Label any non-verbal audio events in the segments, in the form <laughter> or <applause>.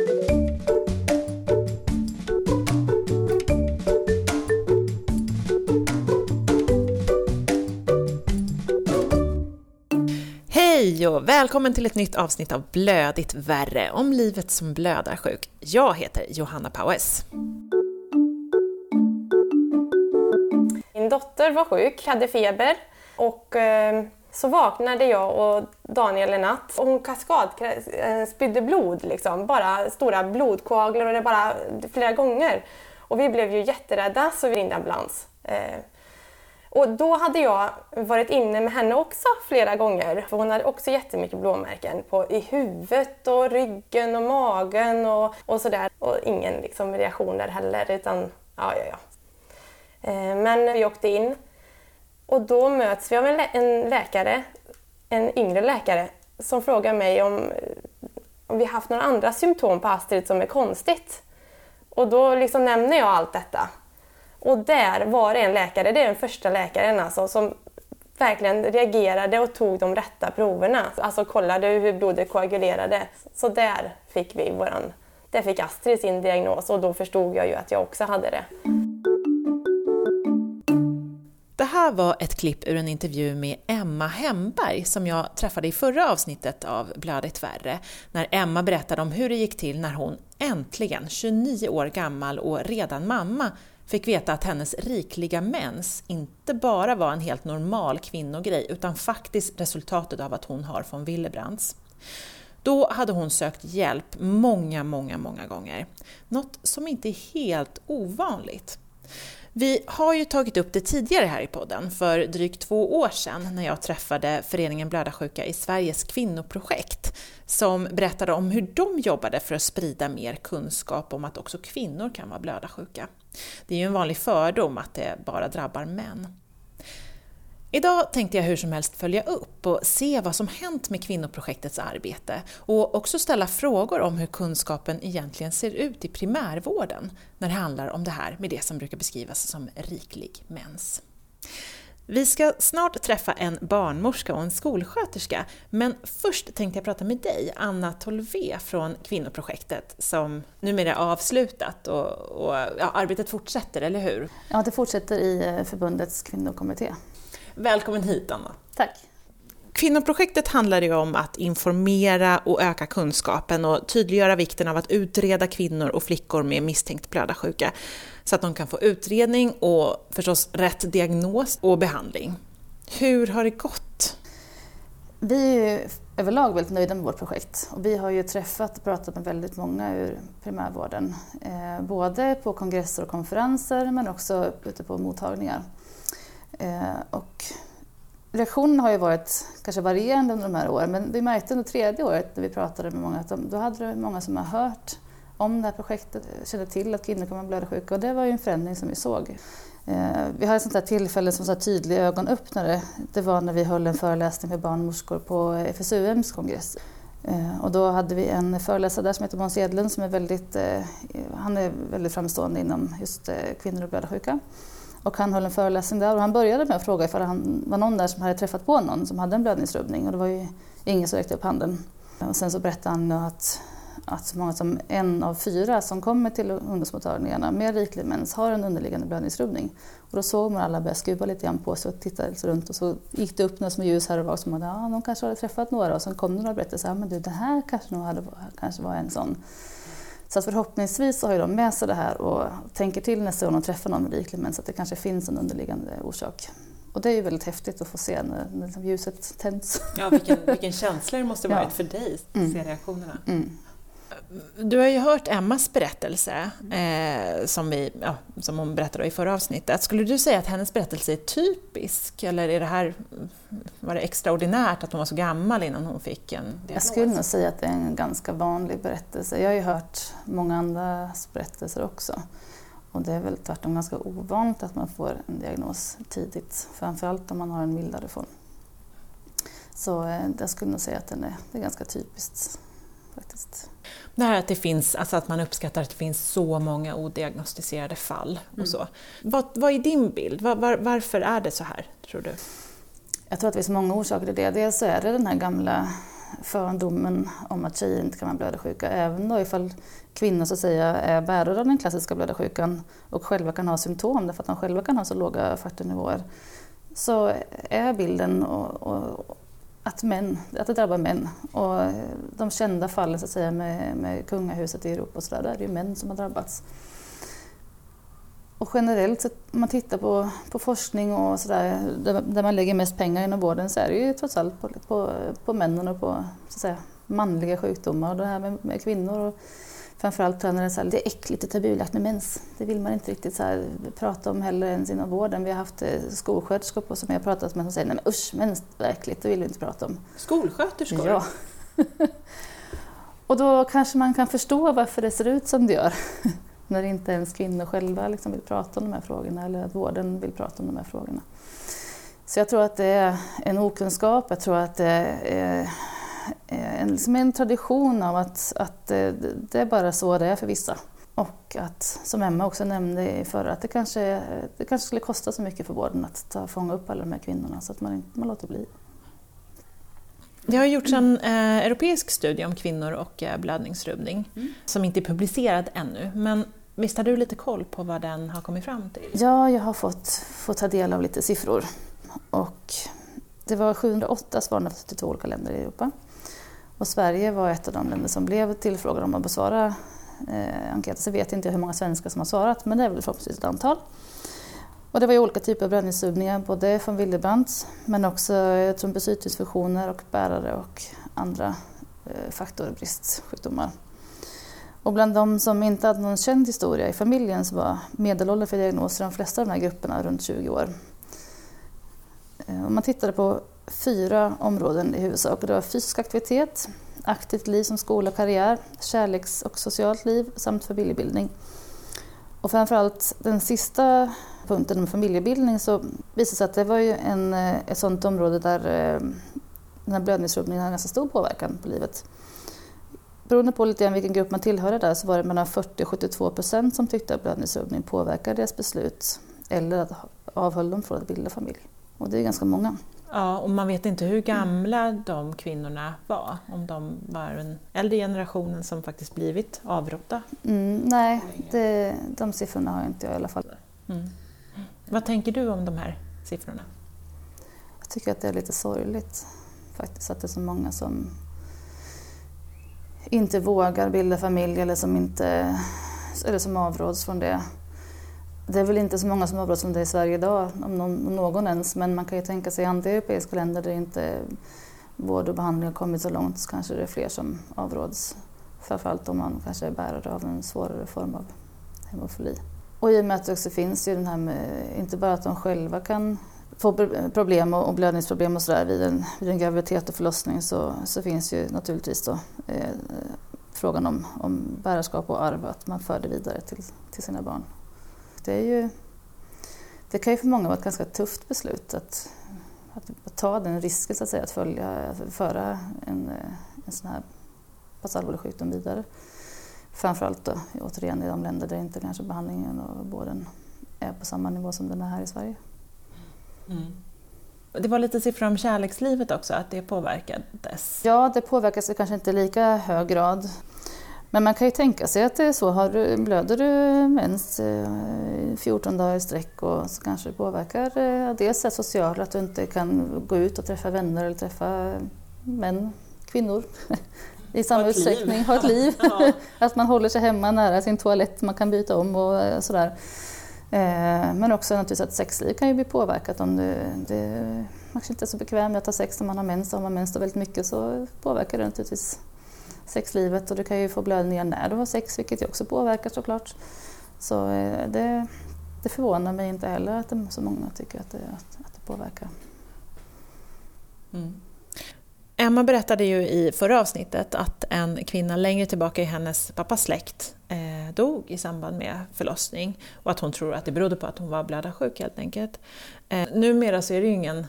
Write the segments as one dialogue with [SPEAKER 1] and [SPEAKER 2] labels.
[SPEAKER 1] Hej och välkommen till ett nytt avsnitt av Blödigt värre om livet som blödarsjuk. Jag heter Johanna Paues.
[SPEAKER 2] Min dotter var sjuk, hade feber och eh, så vaknade jag och Daniel en natt och hon kaskad eh, spydde blod liksom, bara stora blodkoaglar och det bara flera gånger. Och vi blev ju jätterädda så vi ringde ambulans. Eh, och då hade jag varit inne med henne också flera gånger. För hon hade också jättemycket blåmärken på, i huvudet och ryggen och magen och, och sådär. Och ingen liksom, där heller utan ja, ja, ja. Eh, men vi åkte in och då möts vi av en, lä en läkare, en yngre läkare, som frågar mig om, om vi haft några andra symptom på Astrid som är konstigt. Och då liksom nämner jag allt detta. Och där var det en läkare, det är den första läkaren alltså, som verkligen reagerade och tog de rätta proverna. Alltså kollade hur blodet koagulerade. Så där fick vi våran, där fick Astrid sin diagnos och då förstod jag ju att jag också hade det.
[SPEAKER 1] Det här var ett klipp ur en intervju med Emma Hemberg som jag träffade i förra avsnittet av Blödigt värre, när Emma berättade om hur det gick till när hon äntligen, 29 år gammal och redan mamma, fick veta att hennes rikliga mens inte bara var en helt normal kvinnogrej utan faktiskt resultatet av att hon har von Willebrands. Då hade hon sökt hjälp många, många, många gånger. Något som inte är helt ovanligt. Vi har ju tagit upp det tidigare här i podden, för drygt två år sedan när jag träffade Föreningen Blödarsjuka i Sveriges kvinnoprojekt som berättade om hur de jobbade för att sprida mer kunskap om att också kvinnor kan vara blödarsjuka. Det är ju en vanlig fördom att det bara drabbar män. Idag tänkte jag hur som helst följa upp och se vad som hänt med kvinnoprojektets arbete och också ställa frågor om hur kunskapen egentligen ser ut i primärvården när det handlar om det här med det som brukar beskrivas som riklig mens. Vi ska snart träffa en barnmorska och en skolsköterska, men först tänkte jag prata med dig, Anna Tolvé från Kvinnoprojektet, som numera är avslutat och, och ja, arbetet fortsätter, eller hur?
[SPEAKER 3] Ja, det fortsätter i eh, förbundets kvinnokommitté.
[SPEAKER 1] Välkommen hit Anna.
[SPEAKER 3] Tack.
[SPEAKER 1] Kvinnoprojektet handlar ju om att informera och öka kunskapen och tydliggöra vikten av att utreda kvinnor och flickor med misstänkt blödarsjuka så att de kan få utredning och förstås rätt diagnos och behandling. Hur har det gått?
[SPEAKER 3] Vi är överlag väldigt nöjda med vårt projekt och vi har ju träffat och pratat med väldigt många ur primärvården. Eh, både på kongresser och konferenser men också ute på mottagningar. Eh, och reaktionen har ju varit kanske varierande under de här åren men vi märkte under tredje året när vi pratade med många att de, då hade det många som har hört om det här projektet, kände till att kvinnor kommer att blöda sjuka och det var ju en förändring som vi såg. Eh, vi har ett sånt här tillfälle som var tydlig ögonöppnare. Det var när vi höll en föreläsning för barnmorskor på FSUMs kongress. Eh, och då hade vi en föreläsare där som heter Måns Edlund som är väldigt, eh, han är väldigt framstående inom just eh, kvinnor och blödarsjuka. Och han höll en föreläsning där och han började med att fråga ifall han var någon där som hade träffat på någon som hade en blödningsrubbning och det var ju ingen som räckte upp handen. Och sen så berättade han att, att så många som en av fyra som kommer till ungdomsmottagningarna med riklig mens har en underliggande blödningsrubbning. Och då såg man alla börja skruva lite grann på sig och titta runt och så gick det upp några små ljus här och var som att ja, de kanske hade träffat några och sen kom det några berättelser, ja men du det här kanske nog hade, kanske var en sån. Så att förhoppningsvis så har de med sig det här och tänker till nästa gång de träffar någon med mens att det kanske finns en underliggande orsak. Och det är ju väldigt häftigt att få se när, när ljuset tänds.
[SPEAKER 1] Ja, vilken, vilken känsla det måste varit ja. för dig att mm. se reaktionerna. Mm. Du har ju hört Emmas berättelse, eh, som, vi, ja, som hon berättade i förra avsnittet. Skulle du säga att hennes berättelse är typisk, eller är det här, var det extraordinärt att hon var så gammal innan hon fick en diagnos?
[SPEAKER 3] Jag skulle nog säga att det är en ganska vanlig berättelse. Jag har ju hört många andras berättelser också. Och det är väl tvärtom ganska ovanligt att man får en diagnos tidigt, framförallt om man har en mildare form. Så eh, jag skulle nog säga att den är, det är ganska typiskt faktiskt.
[SPEAKER 1] Det här att det finns, alltså att man uppskattar att det finns så många odiagnostiserade fall och mm. så. Vad, vad är din bild? Var, var, varför är det så här, tror du?
[SPEAKER 3] Jag tror att det finns många orsaker till det. Dels så är det den här gamla fördomen om att tjejer inte kan vara blödarsjuka. Även då ifall kvinnor så att säga är bärare av den klassiska blödarsjukan och själva kan ha symptom därför att de själva kan ha så låga fakturnivåer. Så är bilden och, och, att, män, att det drabbar män. Och de kända fallen så att säga med, med kungahuset i Europa och så där, där är det ju män som har drabbats. Och generellt, om man tittar på, på forskning och sådär, där, där man lägger mest pengar inom vården så är det ju trots allt på, på, på männen och på så att säga, manliga sjukdomar. Och det här med, med kvinnor och framförallt det är, så här, det är äckligt och tabulagt med mens. Det vill man inte riktigt så här, prata om heller ens inom vården. Vi har haft eh, skolsköterskor som jag har pratat med som säger nej men usch, mens är äckligt, det vill vi inte prata om.
[SPEAKER 1] Skolsköterskor?
[SPEAKER 3] Ja. <laughs> och då kanske man kan förstå varför det ser ut som det gör. <laughs> när inte ens kvinnor själva liksom vill prata om de här frågorna eller att vården vill prata om de här frågorna. Så jag tror att det är en okunskap, jag tror att det är en, liksom en tradition av att, att det, det är bara så det är för vissa. Och att, som Emma också nämnde förra, att det kanske, det kanske skulle kosta så mycket för vården att ta, fånga upp alla de här kvinnorna så att man, man låter bli.
[SPEAKER 1] Det har gjorts en eh, europeisk studie om kvinnor och eh, blödningsrubbning mm. som inte är publicerad ännu. Men Visst har du lite koll på vad den har kommit fram till?
[SPEAKER 3] Ja, jag har fått, fått ta del av lite siffror. Och det var 708 svarande från 32 olika länder i Europa. Och Sverige var ett av de länder som blev tillfrågade om att besvara eh, enkäten. Så vet inte jag hur många svenskar som har svarat, men det är väl förhoppningsvis ett antal. Och det var ju olika typer av bränningssugningar, både från Willebrandt men också trombocytdysfunktioner och bärare och andra eh, faktorbristsjukdomar. Och bland de som inte hade någon känd historia i familjen så var medelåldern för diagnoser i de flesta av de här grupperna runt 20 år. Eh, om man tittade på fyra områden i huvudsak. Det var fysisk aktivitet, aktivt liv som skola och karriär, kärleks och socialt liv samt familjebildning. Och framförallt den sista punkten om familjebildning så visade det sig att det var ju en, eh, ett sådant område där eh, den här blödningsrubbningen har ganska stor påverkan på livet. Beroende på lite vilken grupp man tillhörde där så var det mellan 40 och 72 procent som tyckte att blödningsrubbning påverkade deras beslut eller att avhöll dem från att bilda familj. Och det är ganska många.
[SPEAKER 1] Ja, och man vet inte hur gamla mm. de kvinnorna var, om de var den äldre generationen som faktiskt blivit avrådda.
[SPEAKER 3] Mm, nej, det, de siffrorna har inte jag i alla fall. Mm.
[SPEAKER 1] Vad tänker du om de här siffrorna?
[SPEAKER 3] Jag tycker att det är lite sorgligt faktiskt att det är så många som inte vågar bilda familj eller som, inte, eller som avråds från det. Det är väl inte så många som avråds från det i Sverige idag, om någon, om någon ens, men man kan ju tänka sig andra europeiska länder där inte vård och behandling har kommit så långt så kanske det är fler som avråds. Framförallt om man kanske är bärare av en svårare form av hemofili. Och i och med att det också finns ju den här med, inte bara att de själva kan få problem och blödningsproblem och sådär vid en, vid en graviditet och förlossning så, så finns ju naturligtvis då eh, frågan om, om bärarskap och arv, att man för det vidare till, till sina barn. Det, är ju, det kan ju för många vara ett ganska tufft beslut att, att, ta den risken så att säga, att följa, föra en, en sån här pass allvarlig sjukdom vidare. Framförallt då, återigen i de länder där inte kanske behandlingen och vården är på samma nivå som den är här i Sverige.
[SPEAKER 1] Mm. Det var lite siffror om kärlekslivet också, att det påverkades?
[SPEAKER 3] Ja, det påverkas kanske inte i lika hög grad. Men man kan ju tänka sig att det är så. Har du, blöder du mens 14 dagar i sträck och så kanske det påverkar eh, dels det sociala, att du inte kan gå ut och träffa vänner eller träffa män, kvinnor <laughs> i samma utsträckning, ha ett <laughs> liv. Ja. <laughs> att man håller sig hemma nära sin toalett, man kan byta om och eh, sådär. Eh, men också naturligtvis att sexliv kan ju bli påverkat om du, du kanske inte är så bekväm med att ha sex när man har mens. Har man mens väldigt mycket så påverkar det naturligtvis sexlivet och du kan ju få blödningar när du har sex vilket ju också påverkar såklart. Så eh, det, det förvånar mig inte heller att det, så många tycker att det, att, att det påverkar.
[SPEAKER 1] Mm. Emma berättade ju i förra avsnittet att en kvinna längre tillbaka i hennes pappas släkt eh, dog i samband med förlossning och att hon tror att det berodde på att hon var blödarsjuk helt enkelt. Eh, numera så är det ju ingen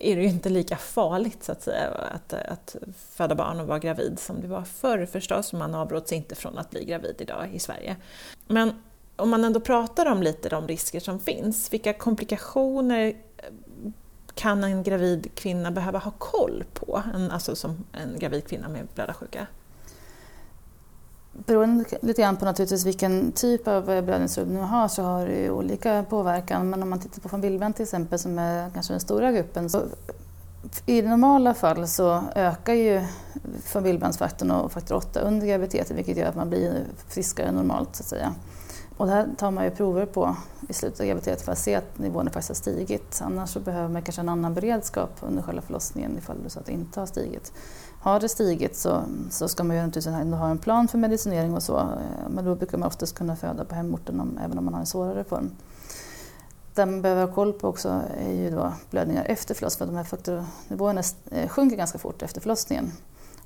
[SPEAKER 1] är det ju inte lika farligt så att säga att, att föda barn och vara gravid som det var förr förstås. Man avråds inte från att bli gravid idag i Sverige. Men om man ändå pratar om lite de risker som finns, vilka komplikationer kan en gravid kvinna behöva ha koll på, en, alltså som en gravid kvinna med blödarsjuka?
[SPEAKER 3] Beroende lite grann på naturligtvis vilken typ av eh, blödningsrubbning man har så har det olika påverkan. Men om man tittar på familjen till exempel som är kanske den stora gruppen så i normala fall så ökar ju familjebandsfaktorn och faktor 8 under graviditeten vilket gör att man blir friskare än normalt så att säga. Och det här tar man ju prover på i slutet av graviditeten för att se att nivån faktiskt har stigit. Annars så behöver man kanske en annan beredskap under själva förlossningen ifall det så att det inte har stigit. Har det stigit så, så ska man ju naturligtvis ha en plan för medicinering och så eh, men då brukar man oftast kunna föda på hemorten om, även om man har en svårare form. Det man behöver ha koll på också är ju då blödningar efter förlossningen för de här faktornivåerna eh, sjunker ganska fort efter förlossningen.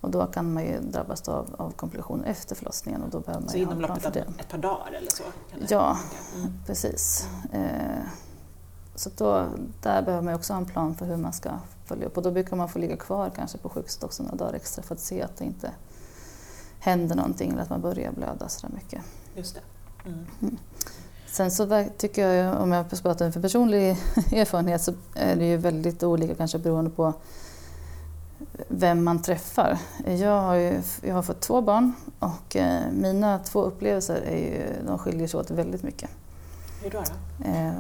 [SPEAKER 3] Och då kan man ju drabbas av, av komplikationer efter förlossningen. Och då behöver man
[SPEAKER 1] så inom loppet av ett par dagar eller så?
[SPEAKER 3] Ja, mm. precis. Eh, så då, där behöver man också ha en plan för hur man ska följa upp. Och då brukar man få ligga kvar kanske på sjukhuset också några dagar extra för att se att det inte händer någonting eller att man börjar blöda så där mycket.
[SPEAKER 1] Just det. Mm.
[SPEAKER 3] Mm. Sen så tycker jag, om jag pratar för personlig <laughs> erfarenhet, så är det ju väldigt olika kanske beroende på vem man träffar. Jag har, ju, jag har fått två barn och eh, mina två upplevelser är ju, de skiljer sig åt väldigt mycket.
[SPEAKER 1] Hur då? då?
[SPEAKER 3] Eh,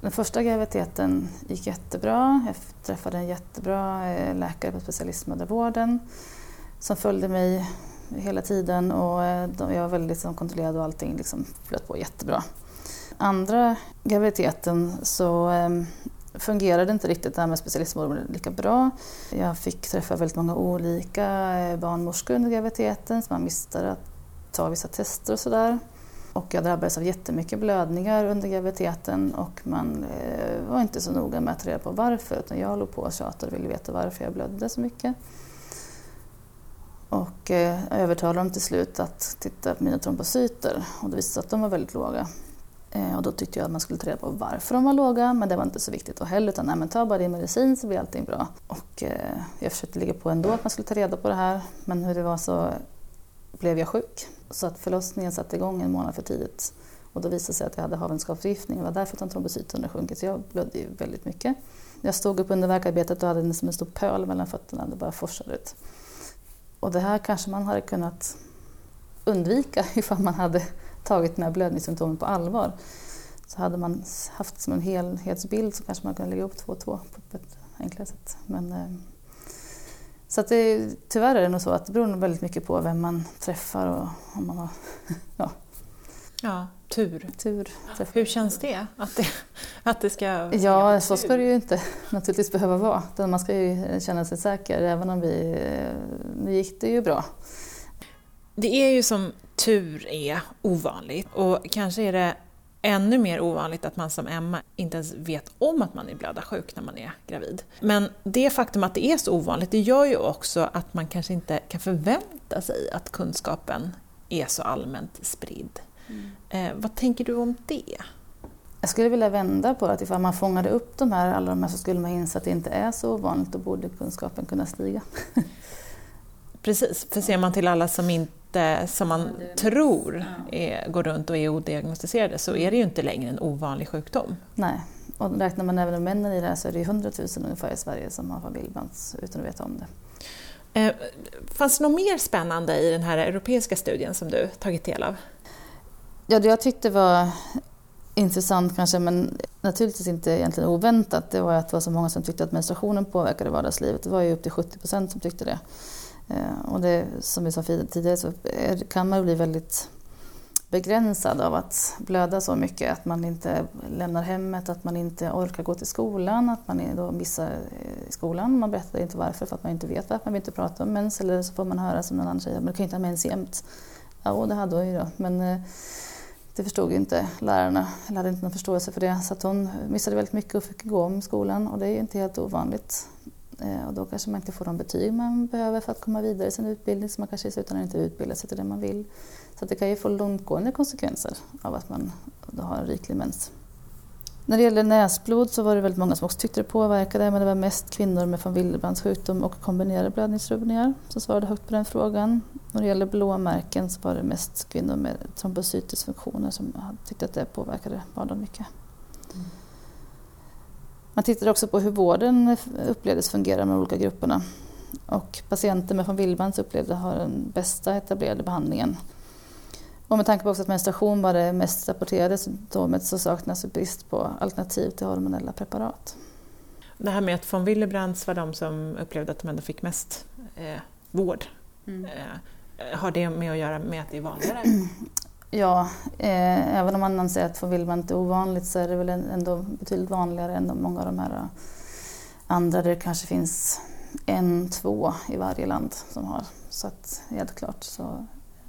[SPEAKER 3] den första graviditeten gick jättebra. Jag träffade en jättebra eh, läkare på specialistmödravården som följde mig hela tiden och jag var väldigt liksom, kontrollerad och allting liksom flöt på jättebra. Andra graviditeten så fungerade inte riktigt det här med specialistvården lika bra. Jag fick träffa väldigt många olika eh, barnmorskor under graviditeten så man missade att ta vissa tester och sådär. Och jag drabbades av jättemycket blödningar under graviditeten och man eh, var inte så noga med att ta reda på varför utan jag låg på och tjatade och ville veta varför jag blödde så mycket. Och eh, jag övertalade dem till slut att titta på mina trombocyter och det visade sig att de var väldigt låga. Eh, och då tyckte jag att man skulle ta reda på varför de var låga, men det var inte så viktigt då heller. Utan nej, men ta bara din medicin så blir allting bra. Och eh, jag försökte ligga på ändå att man skulle ta reda på det här, men hur det var så blev jag sjuk. Så att förlossningen satte igång en månad för tidigt. Och då visade det sig att jag hade havandeskapsförgiftning och det var därför att hade sjunkit. Så jag blödde ju väldigt mycket. Jag stod upp under verkarbetet och hade en, som en stor pöl mellan fötterna. Det bara forsade ut. Och det här kanske man hade kunnat undvika <laughs> ifall man hade tagit de här blödningssymptomen på allvar så hade man haft som en helhetsbild så kanske man kunde lägga upp två och två på ett enklare sätt. Men, eh, så att det, tyvärr är det nog så att det beror väldigt mycket på vem man träffar och om man har <laughs> ja.
[SPEAKER 1] Ja, tur.
[SPEAKER 3] tur
[SPEAKER 1] Hur känns det? Att det, att det ska...
[SPEAKER 3] Ja, så ska det ju inte <laughs> naturligtvis behöva vara. Man ska ju känna sig säker även om vi... Eh, nu gick det ju bra.
[SPEAKER 1] Det är ju som tur är ovanligt och kanske är det ännu mer ovanligt att man som Emma inte ens vet om att man är blödarsjuk när man är gravid. Men det faktum att det är så ovanligt, det gör ju också att man kanske inte kan förvänta sig att kunskapen är så allmänt spridd. Mm. Eh, vad tänker du om det?
[SPEAKER 3] Jag skulle vilja vända på att ifall man fångade upp de här, alla de här så skulle man inse att det inte är så ovanligt, då borde kunskapen kunna stiga. <laughs>
[SPEAKER 1] Precis, för ser man till alla som inte inte, som man tror är, går runt och är odiagnostiserade så är det ju inte längre en ovanlig sjukdom.
[SPEAKER 3] Nej, och räknar man även männen i det här så är det 100 000 ungefär i Sverige som har familjebands utan att veta om det.
[SPEAKER 1] Eh, fanns det något mer spännande i den här europeiska studien som du tagit del av?
[SPEAKER 3] Ja, det jag tyckte var intressant kanske, men naturligtvis inte egentligen oväntat, det var att det var så många som tyckte att menstruationen påverkade vardagslivet. Det var ju upp till 70 procent som tyckte det. Eh, och det, som vi sa tidigare så kan man bli väldigt begränsad av att blöda så mycket att man inte lämnar hemmet, att man inte orkar gå till skolan, att man då missar i skolan. Man berättar inte varför för att man inte vet varför, man vill inte prata om mens eller så får man höra som någon annan säger, men du kan inte ha mens jämt. Ja, det hade hon ju då, men eh, det förstod ju inte lärarna, eller hade inte någon förståelse för det. Så att hon missade väldigt mycket och fick gå om skolan och det är ju inte helt ovanligt. Eh, och då kanske man inte får de betyg man behöver för att komma vidare i sin utbildning så man kanske i slutändan inte utbildar sig till det man vill. Så det kan ju få långtgående konsekvenser av att man har en riklig mens. När det gäller näsblod så var det väldigt många som också tyckte det påverkade men det var mest kvinnor med von Willebrandts sjukdom och kombinerade blödningsrubbningar som svarade högt på den frågan. När det gäller blåmärken så var det mest kvinnor med trombocytisfunktioner som tyckte att det påverkade vardagen mycket. Mm. Man tittade också på hur vården upplevdes fungera med de olika grupperna. Och patienter med von Willebrand upplevde ha den bästa etablerade behandlingen. Och med tanke på också att menstruation var det mest rapporterade symptomet så saknas brist på alternativ till hormonella preparat.
[SPEAKER 1] Det här med att von Willebrands var de som upplevde att de ändå fick mest eh, vård. Mm. Eh, har det med att göra med att det är vanligare? <clears throat>
[SPEAKER 3] Ja, eh, även om man anser att Willebrand är ovanligt så är det väl ändå betydligt vanligare än många av de här eh, andra där det kanske finns en, två i varje land som har. Så att helt klart så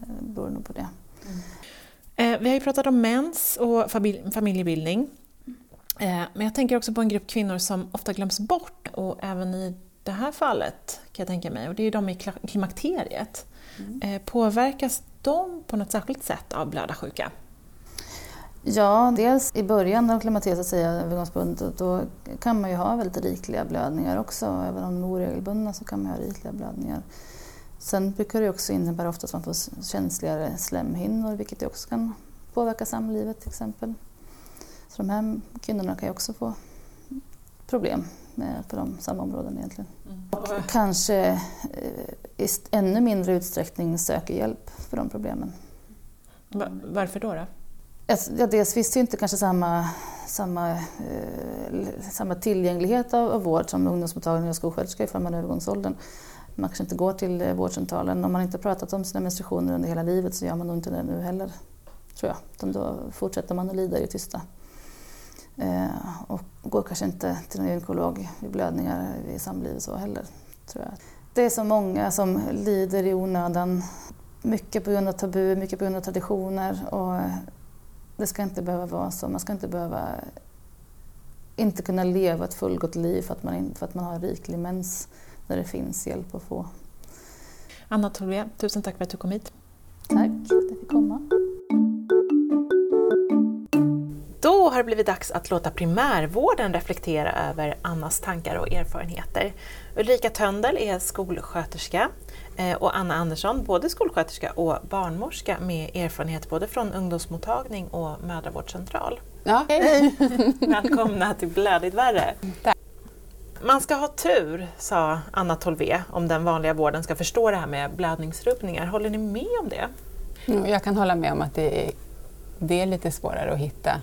[SPEAKER 3] eh, beror det nog på det. Mm.
[SPEAKER 1] Eh, vi har ju pratat om mens och familjebildning. Eh, men jag tänker också på en grupp kvinnor som ofta glöms bort och även i det här fallet kan jag tänka mig, och det är de i klimakteriet. Mm. Eh, påverkas de på något särskilt sätt av blödarsjuka?
[SPEAKER 3] Ja, dels i början av klimakteriet, att övergångsbundet, då kan man ju ha väldigt rikliga blödningar också. Även om de är oregelbundna så kan man ha rikliga blödningar. Sen brukar det också innebära ofta att man får känsligare slemhinnor vilket också kan påverka samlivet till exempel. Så de här kvinnorna kan ju också få problem på de samma områden egentligen. Mm. Och kanske eh, i ännu mindre utsträckning söker hjälp för de problemen.
[SPEAKER 1] Varför då? då?
[SPEAKER 3] Ja, dels finns det inte kanske samma, samma, eh, samma tillgänglighet av, av vård som ungdomsmottagning och skolsköterska ifall man är övergångsåldern. Man kanske inte går till eh, vårdcentralen. Om man inte pratat om sina menstruationer under hela livet så gör man nog inte det nu heller, tror jag. Utan då fortsätter man att lida i det tysta. Eh, och går kanske inte till en gynekolog vid blödningar i samlivet så heller, tror jag. Det är så många som lider i onödan. Mycket på grund av tabu, mycket på grund av traditioner. Och det ska inte behöva vara så. Man ska inte behöva inte kunna leva ett fullgott liv för att man, för att man har riklig mens när det finns hjälp att få.
[SPEAKER 1] Anna Tolvé, tusen tack för att du kom hit.
[SPEAKER 3] Tack för att jag fick komma.
[SPEAKER 1] Då har det blivit dags att låta primärvården reflektera över Annas tankar och erfarenheter. Ulrika Töndel är skolsköterska eh, och Anna Andersson, både skolsköterska och barnmorska med erfarenhet både från ungdomsmottagning och mödravårdscentral.
[SPEAKER 4] Ja. <laughs>
[SPEAKER 1] Välkomna till Blödigt värre. Tack. Man ska ha tur, sa Anna Tolvé, om den vanliga vården ska förstå det här med blödningsrubbningar. Håller ni med om det?
[SPEAKER 4] Jag kan hålla med om att det är, det är lite svårare att hitta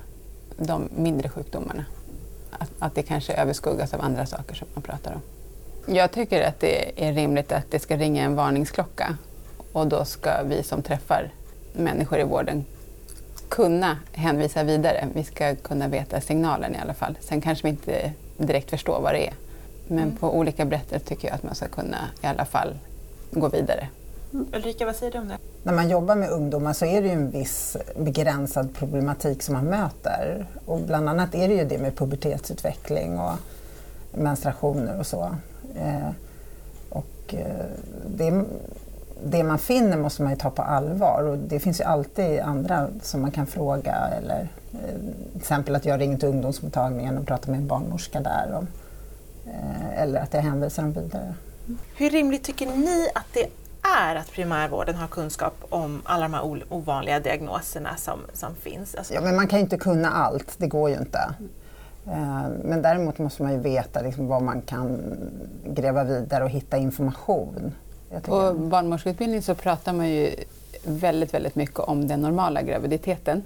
[SPEAKER 4] de mindre sjukdomarna. Att, att det kanske överskuggas av andra saker som man pratar om. Jag tycker att det är rimligt att det ska ringa en varningsklocka och då ska vi som träffar människor i vården kunna hänvisa vidare. Vi ska kunna veta signalen i alla fall. Sen kanske vi inte direkt förstår vad det är. Men mm. på olika berättelser tycker jag att man ska kunna i alla fall gå vidare.
[SPEAKER 1] Mm. Ulrika, vad säger du om det?
[SPEAKER 5] När man jobbar med ungdomar så är det ju en viss begränsad problematik som man möter. Och bland annat är det ju det med pubertetsutveckling och menstruationer och så. Eh, och eh, det, det, man finner måste man ju ta på allvar och det finns ju alltid andra som man kan fråga eller eh, till exempel att jag ringer till ungdomsmottagningen och pratar med en barnmorska där. Och, eh, eller att jag hänvisar dem vidare.
[SPEAKER 1] Hur rimligt tycker ni att det är att primärvården har kunskap om alla de här ovanliga diagnoserna som, som finns?
[SPEAKER 5] Alltså... Ja, men man kan ju inte kunna allt, det går ju inte. Eh, men däremot måste man ju veta liksom vad man kan gräva vidare och hitta information.
[SPEAKER 4] På barnmorskeutbildning så pratar man ju väldigt, väldigt mycket om den normala graviditeten.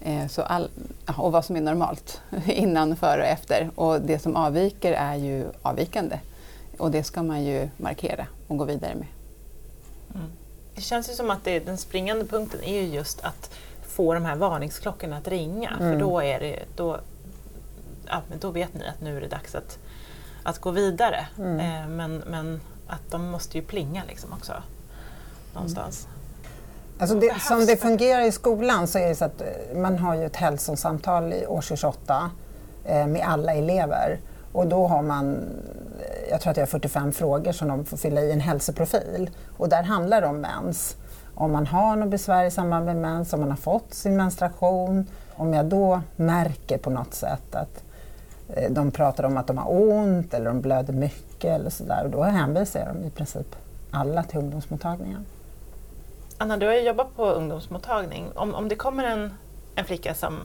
[SPEAKER 4] Eh, så all, och vad som är normalt <laughs> innan, före och efter. Och det som avviker är ju avvikande. Och det ska man ju markera och gå vidare med.
[SPEAKER 1] Mm. Det känns ju som att det, den springande punkten är ju just att få de här varningsklockorna att ringa. Mm. För då, är det, då, ja, då vet ni att nu är det dags att, att gå vidare. Mm. Eh, men, men att de måste ju plinga liksom också. Någonstans.
[SPEAKER 5] Alltså det, som det fungerar i skolan så är det så att eh, man har ju ett hälsosamtal i årskurs 8 eh, med alla elever. Och då har man, jag tror att det är 45 frågor som de får fylla i en hälsoprofil. Och där handlar det om mens. Om man har något besvär i samband med mens, om man har fått sin menstruation. Om jag då märker på något sätt att eh, de pratar om att de har ont eller de blöder mycket eller sådär. Och då hänvisar jag dem i princip alla till ungdomsmottagningen.
[SPEAKER 1] Anna, du har ju jobbat på ungdomsmottagning. Om, om det kommer en, en flicka som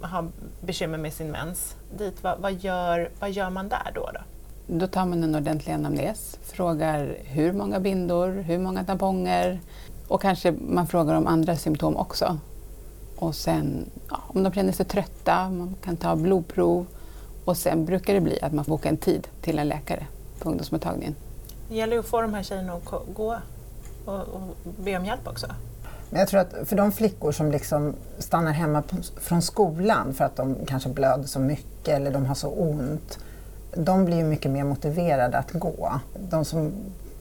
[SPEAKER 1] har bekymmer med sin mens dit, vad, vad, gör, vad gör man där då? Då,
[SPEAKER 4] då tar man en ordentlig anamnes, frågar hur många bindor, hur många tamponger och kanske man frågar om andra symptom också. Och sen ja, om de känner sig trötta, man kan ta blodprov och sen brukar det bli att man bokar en tid till en läkare på ungdomsmottagningen.
[SPEAKER 1] Det gäller ju att få de här tjejerna att gå och, och be om hjälp också.
[SPEAKER 5] Men jag tror att för de flickor som liksom stannar hemma på, från skolan för att de kanske blöder så mycket eller de har så ont, de blir ju mycket mer motiverade att gå. De som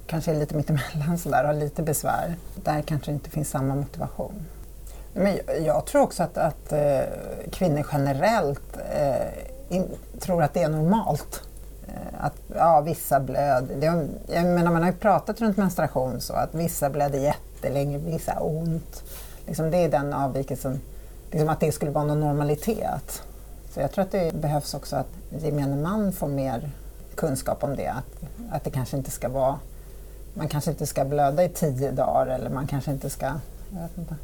[SPEAKER 5] kanske är lite mittemellan sådär, har lite besvär, där kanske det inte finns samma motivation. Men jag, jag tror också att, att eh, kvinnor generellt eh, in, tror att det är normalt. Eh, att ja, vissa blöder. jag menar, man har ju pratat runt menstruation så att vissa blöder jättelänge, vissa har ont. Liksom, det är den avvikelsen, liksom att det skulle vara någon normalitet. Så jag tror att det behövs också att gemene man får mer kunskap om det. Att, att det kanske inte ska vara man kanske inte ska blöda i tio dagar eller man kanske inte ska... Jag vet inte.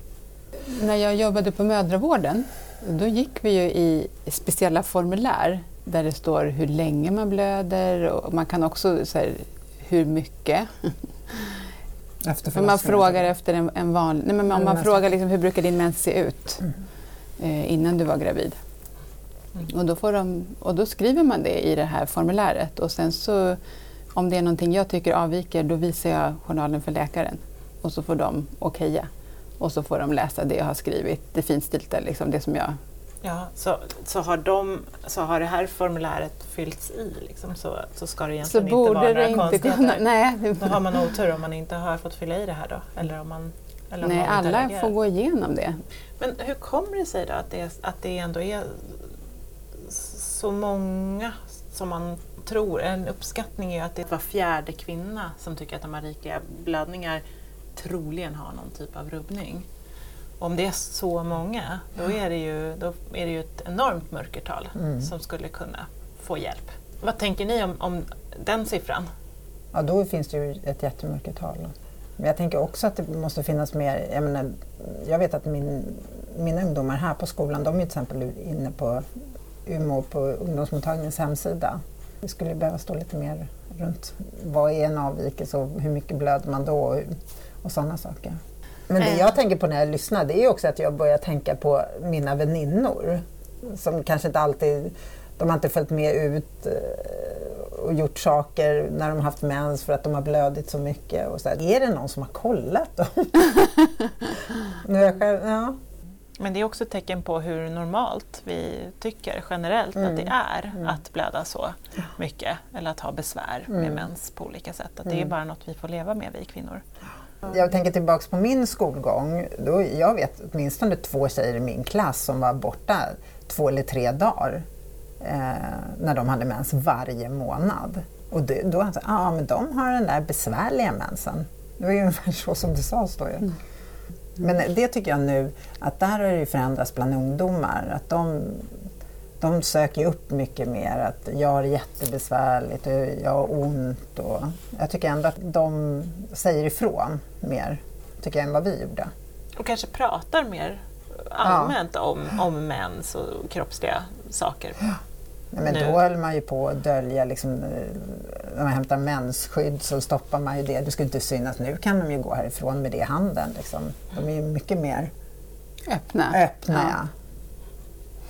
[SPEAKER 4] När jag jobbade på mödravården då gick vi ju i speciella formulär där det står hur länge man blöder och man kan också säga hur mycket. <laughs> Efter man frågar efter en, en vanlig... Nej, men om man frågar liksom, hur brukar din mens se ut mm. eh, innan du var gravid. Mm. Och, då får de, och då skriver man det i det här formuläret och sen så om det är någonting jag tycker avviker då visar jag journalen för läkaren och så får de okeja. Och så får de läsa det jag har skrivit, det finstilta, liksom det som jag...
[SPEAKER 1] Ja, så, så, har de, så har det här formuläret fyllts i liksom, så, så ska det egentligen
[SPEAKER 4] så
[SPEAKER 1] inte vara några
[SPEAKER 4] inte konstigheter. Kunna, nej.
[SPEAKER 1] Då har man otur om man inte har fått fylla i det här då? Eller om man, eller om
[SPEAKER 4] nej, alla får gå igenom det.
[SPEAKER 1] Men hur kommer det sig då att det, att det ändå är så många som man tror, en uppskattning är att det var fjärde kvinna som tycker att de har rikliga blödningar troligen har någon typ av rubbning. Om det är så många, då är det ju, då är det ju ett enormt mörkertal mm. som skulle kunna få hjälp. Vad tänker ni om, om den siffran?
[SPEAKER 5] Ja, då finns det ju ett jättemörkertal. Men jag tänker också att det måste finnas mer, jag, menar, jag vet att min, mina ungdomar här på skolan, de är till exempel inne på Umeå på ungdomsmottagningens hemsida det skulle behöva stå lite mer runt vad är en avvikelse och hur mycket blöder man då och, och sådana saker. Men det jag tänker på när jag lyssnar det är också att jag börjar tänka på mina väninnor som kanske inte alltid, de har inte följt med ut eh, och gjort saker när de haft mens för att de har blödit så mycket. Och så här. Är det någon som har kollat dem? <laughs> själv, ja.
[SPEAKER 1] Men det är också ett tecken på hur normalt vi tycker generellt mm. att det är mm. att blöda så mycket eller att ha besvär med mm. mens på olika sätt. Att det är mm. bara något vi får leva med, vi kvinnor.
[SPEAKER 5] Jag tänker tillbaka på min skolgång. Då, jag vet åtminstone två tjejer i min klass som var borta två eller tre dagar eh, när de hade mens varje månad. Och det, då sa jag, ah, men de har den där besvärliga mensen. Det var ju <laughs> ungefär så som det sades då. Mm. Men det tycker jag nu att där har det förändrats bland ungdomar. Att de, de söker upp mycket mer att jag har jättebesvärligt och jag har ont. Och jag tycker ändå att de säger ifrån mer, tycker jag, än vad vi gjorde.
[SPEAKER 1] Och kanske pratar mer allmänt ja. om, om mens och kroppsliga saker. Ja.
[SPEAKER 5] Men nu. då höll man ju på att dölja, liksom, när man hämtar mensskydd så stoppar man ju det. Det ska inte synas. Nu kan de ju gå härifrån med det i handen. Liksom. De är ju mycket mer
[SPEAKER 4] öppna.
[SPEAKER 5] öppna ja.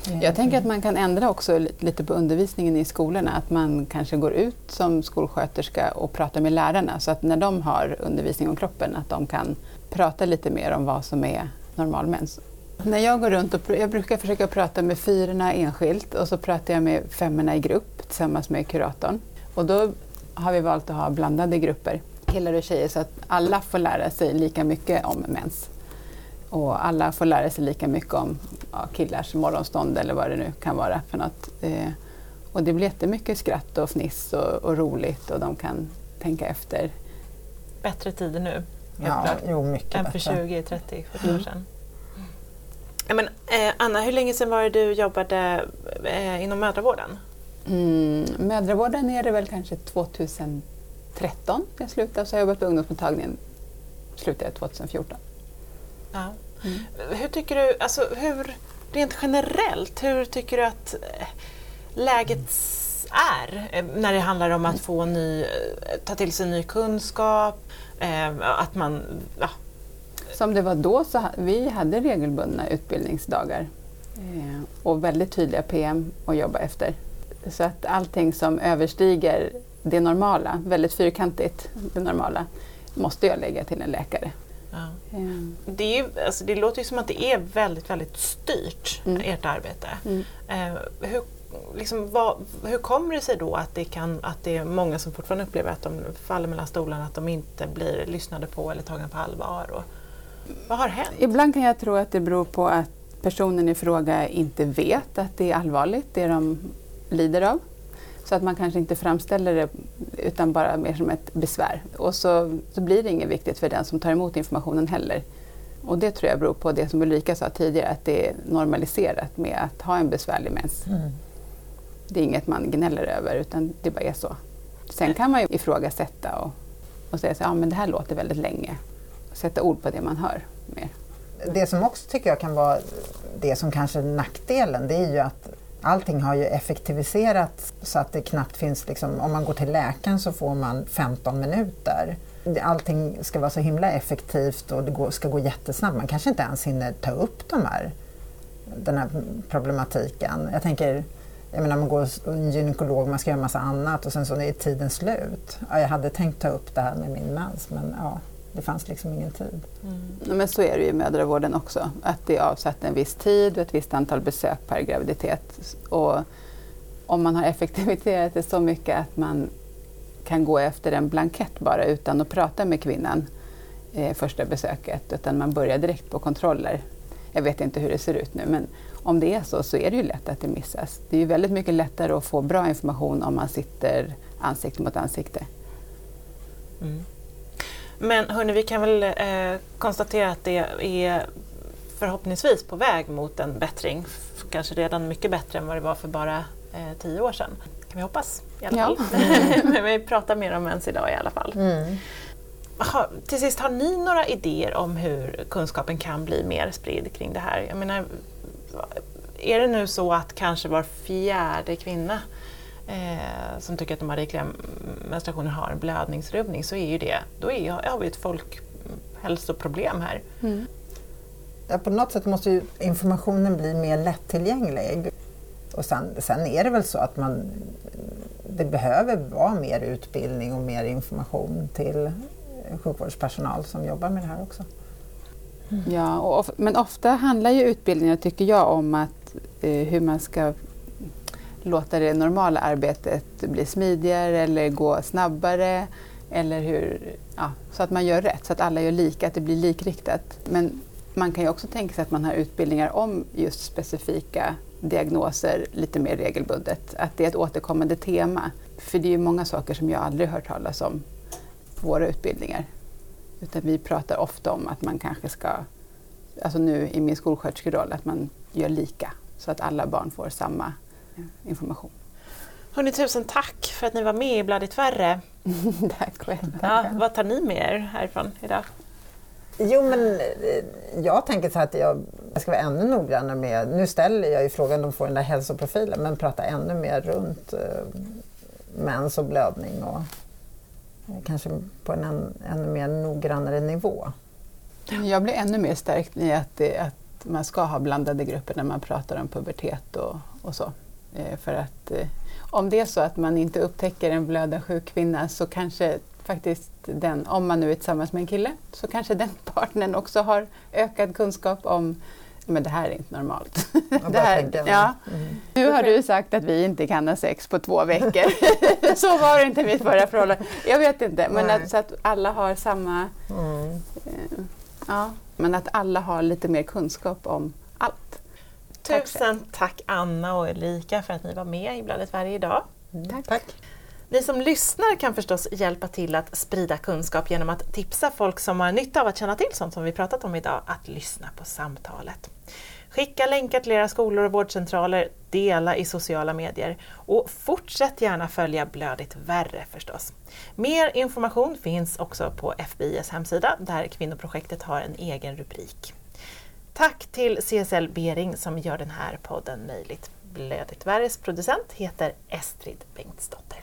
[SPEAKER 4] Mm. Jag tänker att man kan ändra också lite på undervisningen i skolorna. Att man kanske går ut som skolsköterska och pratar med lärarna så att när de har undervisning om kroppen att de kan prata lite mer om vad som är normalmens. När jag går runt och jag brukar försöka prata med fyrorna enskilt och så pratar jag med femmorna i grupp tillsammans med kuratorn. Och då har vi valt att ha blandade grupper, killar och tjejer, så att alla får lära sig lika mycket om mens. Och alla får lära sig lika mycket om ja, killars morgonstånd eller vad det nu kan vara för något. Eh, och det blir jättemycket skratt och fniss och, och, roligt och de kan tänka efter.
[SPEAKER 1] Bättre tider nu,
[SPEAKER 5] ja, jo, mycket
[SPEAKER 1] än för 20, 30, 40 år sedan. Men, eh, Anna, hur länge sedan var det du jobbade eh, inom mödravården?
[SPEAKER 4] Mm, mödravården är det väl kanske 2013 jag slutade, så har jag jobbat på ungdomsmottagningen slutade 2014.
[SPEAKER 1] Ja. Mm. Hur tycker du, alltså hur, rent generellt, hur tycker du att eh, läget är eh, när det handlar om att få ny, eh, ta till sig ny kunskap, att man... Ja.
[SPEAKER 4] Som det var då så vi hade regelbundna utbildningsdagar och väldigt tydliga PM att jobba efter. Så att allting som överstiger det normala, väldigt fyrkantigt det normala, måste jag lägga till en läkare.
[SPEAKER 1] Ja. Mm. Det, är, alltså, det låter ju som att det är väldigt, väldigt styrt, mm. ert arbete. Mm. Eh, hur, liksom, vad, hur kommer det sig då att det, kan, att det är många som fortfarande upplever att de faller mellan stolarna, att de inte blir lyssnade på eller tagna på allvar? Och, vad har hänt?
[SPEAKER 4] Ibland kan jag tro att det beror på att personen i fråga inte vet att det är allvarligt, det de lider av. Så att man kanske inte framställer det utan bara mer som ett besvär. Och så, så blir det inget viktigt för den som tar emot informationen heller. Och det tror jag beror på det som Ulrika sa tidigare, att det är normaliserat med att ha en besvärlig mens. Mm. Det är inget man gnäller över utan det bara är så. Sen kan man ju ifrågasätta och, och säga att ja, det här låter väldigt länge. Sätta ord på det man hör mer.
[SPEAKER 5] Det som också tycker jag kan vara det som kanske är nackdelen, det är ju att allting har ju effektiviserats så att det knappt finns, liksom, om man går till läkaren så får man 15 minuter. Allting ska vara så himla effektivt och det ska gå jättesnabbt. Man kanske inte ens hinner ta upp de här, den här problematiken. Jag tänker, jag menar man går till en gynekolog, man ska göra massa annat och sen så är tiden slut. Ja, jag hade tänkt ta upp det här med min mens men ja, det fanns liksom ingen tid.
[SPEAKER 4] Mm. Men så är det ju i mödravården också, att det är avsatt en viss tid och ett visst antal besök per graviditet. Och om man har effektiviserat det så mycket att man kan gå efter en blankett bara utan att prata med kvinnan eh, första besöket, utan man börjar direkt på kontroller. Jag vet inte hur det ser ut nu, men om det är så så är det ju lätt att det missas. Det är ju väldigt mycket lättare att få bra information om man sitter ansikte mot ansikte.
[SPEAKER 1] Mm. Men hörni, vi kan väl eh, konstatera att det är förhoppningsvis på väg mot en bättring. Kanske redan mycket bättre än vad det var för bara eh, tio år sedan. Kan vi hoppas i alla fall. <laughs> Men vi pratar mer om mens idag i alla fall. Mm. Ha, till sist, har ni några idéer om hur kunskapen kan bli mer spridd kring det här? Jag menar, är det nu så att kanske var fjärde kvinna eh, som tycker att de har rikliga menstruationer har en blödningsrubbning så är ju det, då är, har vi ett folkhälsoproblem här. Mm.
[SPEAKER 5] Ja, på något sätt måste ju informationen bli mer lättillgänglig. Och sen, sen är det väl så att man, det behöver vara mer utbildning och mer information till sjukvårdspersonal som jobbar med det här också.
[SPEAKER 4] Mm. Ja, och, men ofta handlar ju utbildningen, tycker jag, om att, eh, hur man ska låta det normala arbetet bli smidigare eller gå snabbare. Eller hur, ja, så att man gör rätt, så att alla gör lika, att det blir likriktat. Men man kan ju också tänka sig att man har utbildningar om just specifika diagnoser lite mer regelbundet. Att det är ett återkommande tema. För det är ju många saker som jag aldrig hört talas om på våra utbildningar. Utan vi pratar ofta om att man kanske ska, alltså nu i min skolsköterskeroll, att man gör lika så att alla barn får samma information.
[SPEAKER 1] Hörni, tusen tack för att ni var med i Bladigt värre. <laughs>
[SPEAKER 4] tack själv.
[SPEAKER 1] Ja, vad tar ni med er härifrån idag?
[SPEAKER 5] Jo, men eh, jag tänker så att jag, jag ska vara ännu noggrannare med, nu ställer jag ju frågan om de får den där hälsoprofilen, men prata ännu mer runt eh, mens och blödning och eh, kanske på en än, ännu mer noggrannare nivå.
[SPEAKER 4] Jag blir ännu mer stärkt i att, det, att man ska ha blandade grupper när man pratar om pubertet och, och så. Eh, för att eh, om det är så att man inte upptäcker en blödarsjuk kvinna så kanske faktiskt den, om man nu är tillsammans med en kille, så kanske den <laughs> partnern också har ökad kunskap om men det här är inte normalt. <laughs> Det här, ja. Mm. Nu har du sagt att vi inte kan ha sex på två veckor. <laughs> så var det inte i mitt förra förhållande. Jag vet inte, men att, så att alla har samma... Mm. Eh, ja, men att alla har lite mer kunskap om allt.
[SPEAKER 1] Tusen tack, tack Anna och Ulrika för att ni var med i Bladet Sverige idag.
[SPEAKER 5] Mm, tack. tack.
[SPEAKER 1] Ni som lyssnar kan förstås hjälpa till att sprida kunskap genom att tipsa folk som har nytta av att känna till sånt som vi pratat om idag att lyssna på samtalet. Skicka länkar till era skolor och vårdcentraler, dela i sociala medier och fortsätt gärna följa Blödigt värre förstås. Mer information finns också på FBIs hemsida där kvinnoprojektet har en egen rubrik. Tack till CSL Bering som gör den här podden möjligt. Blödigt Värres producent heter Estrid Bengtsdotter.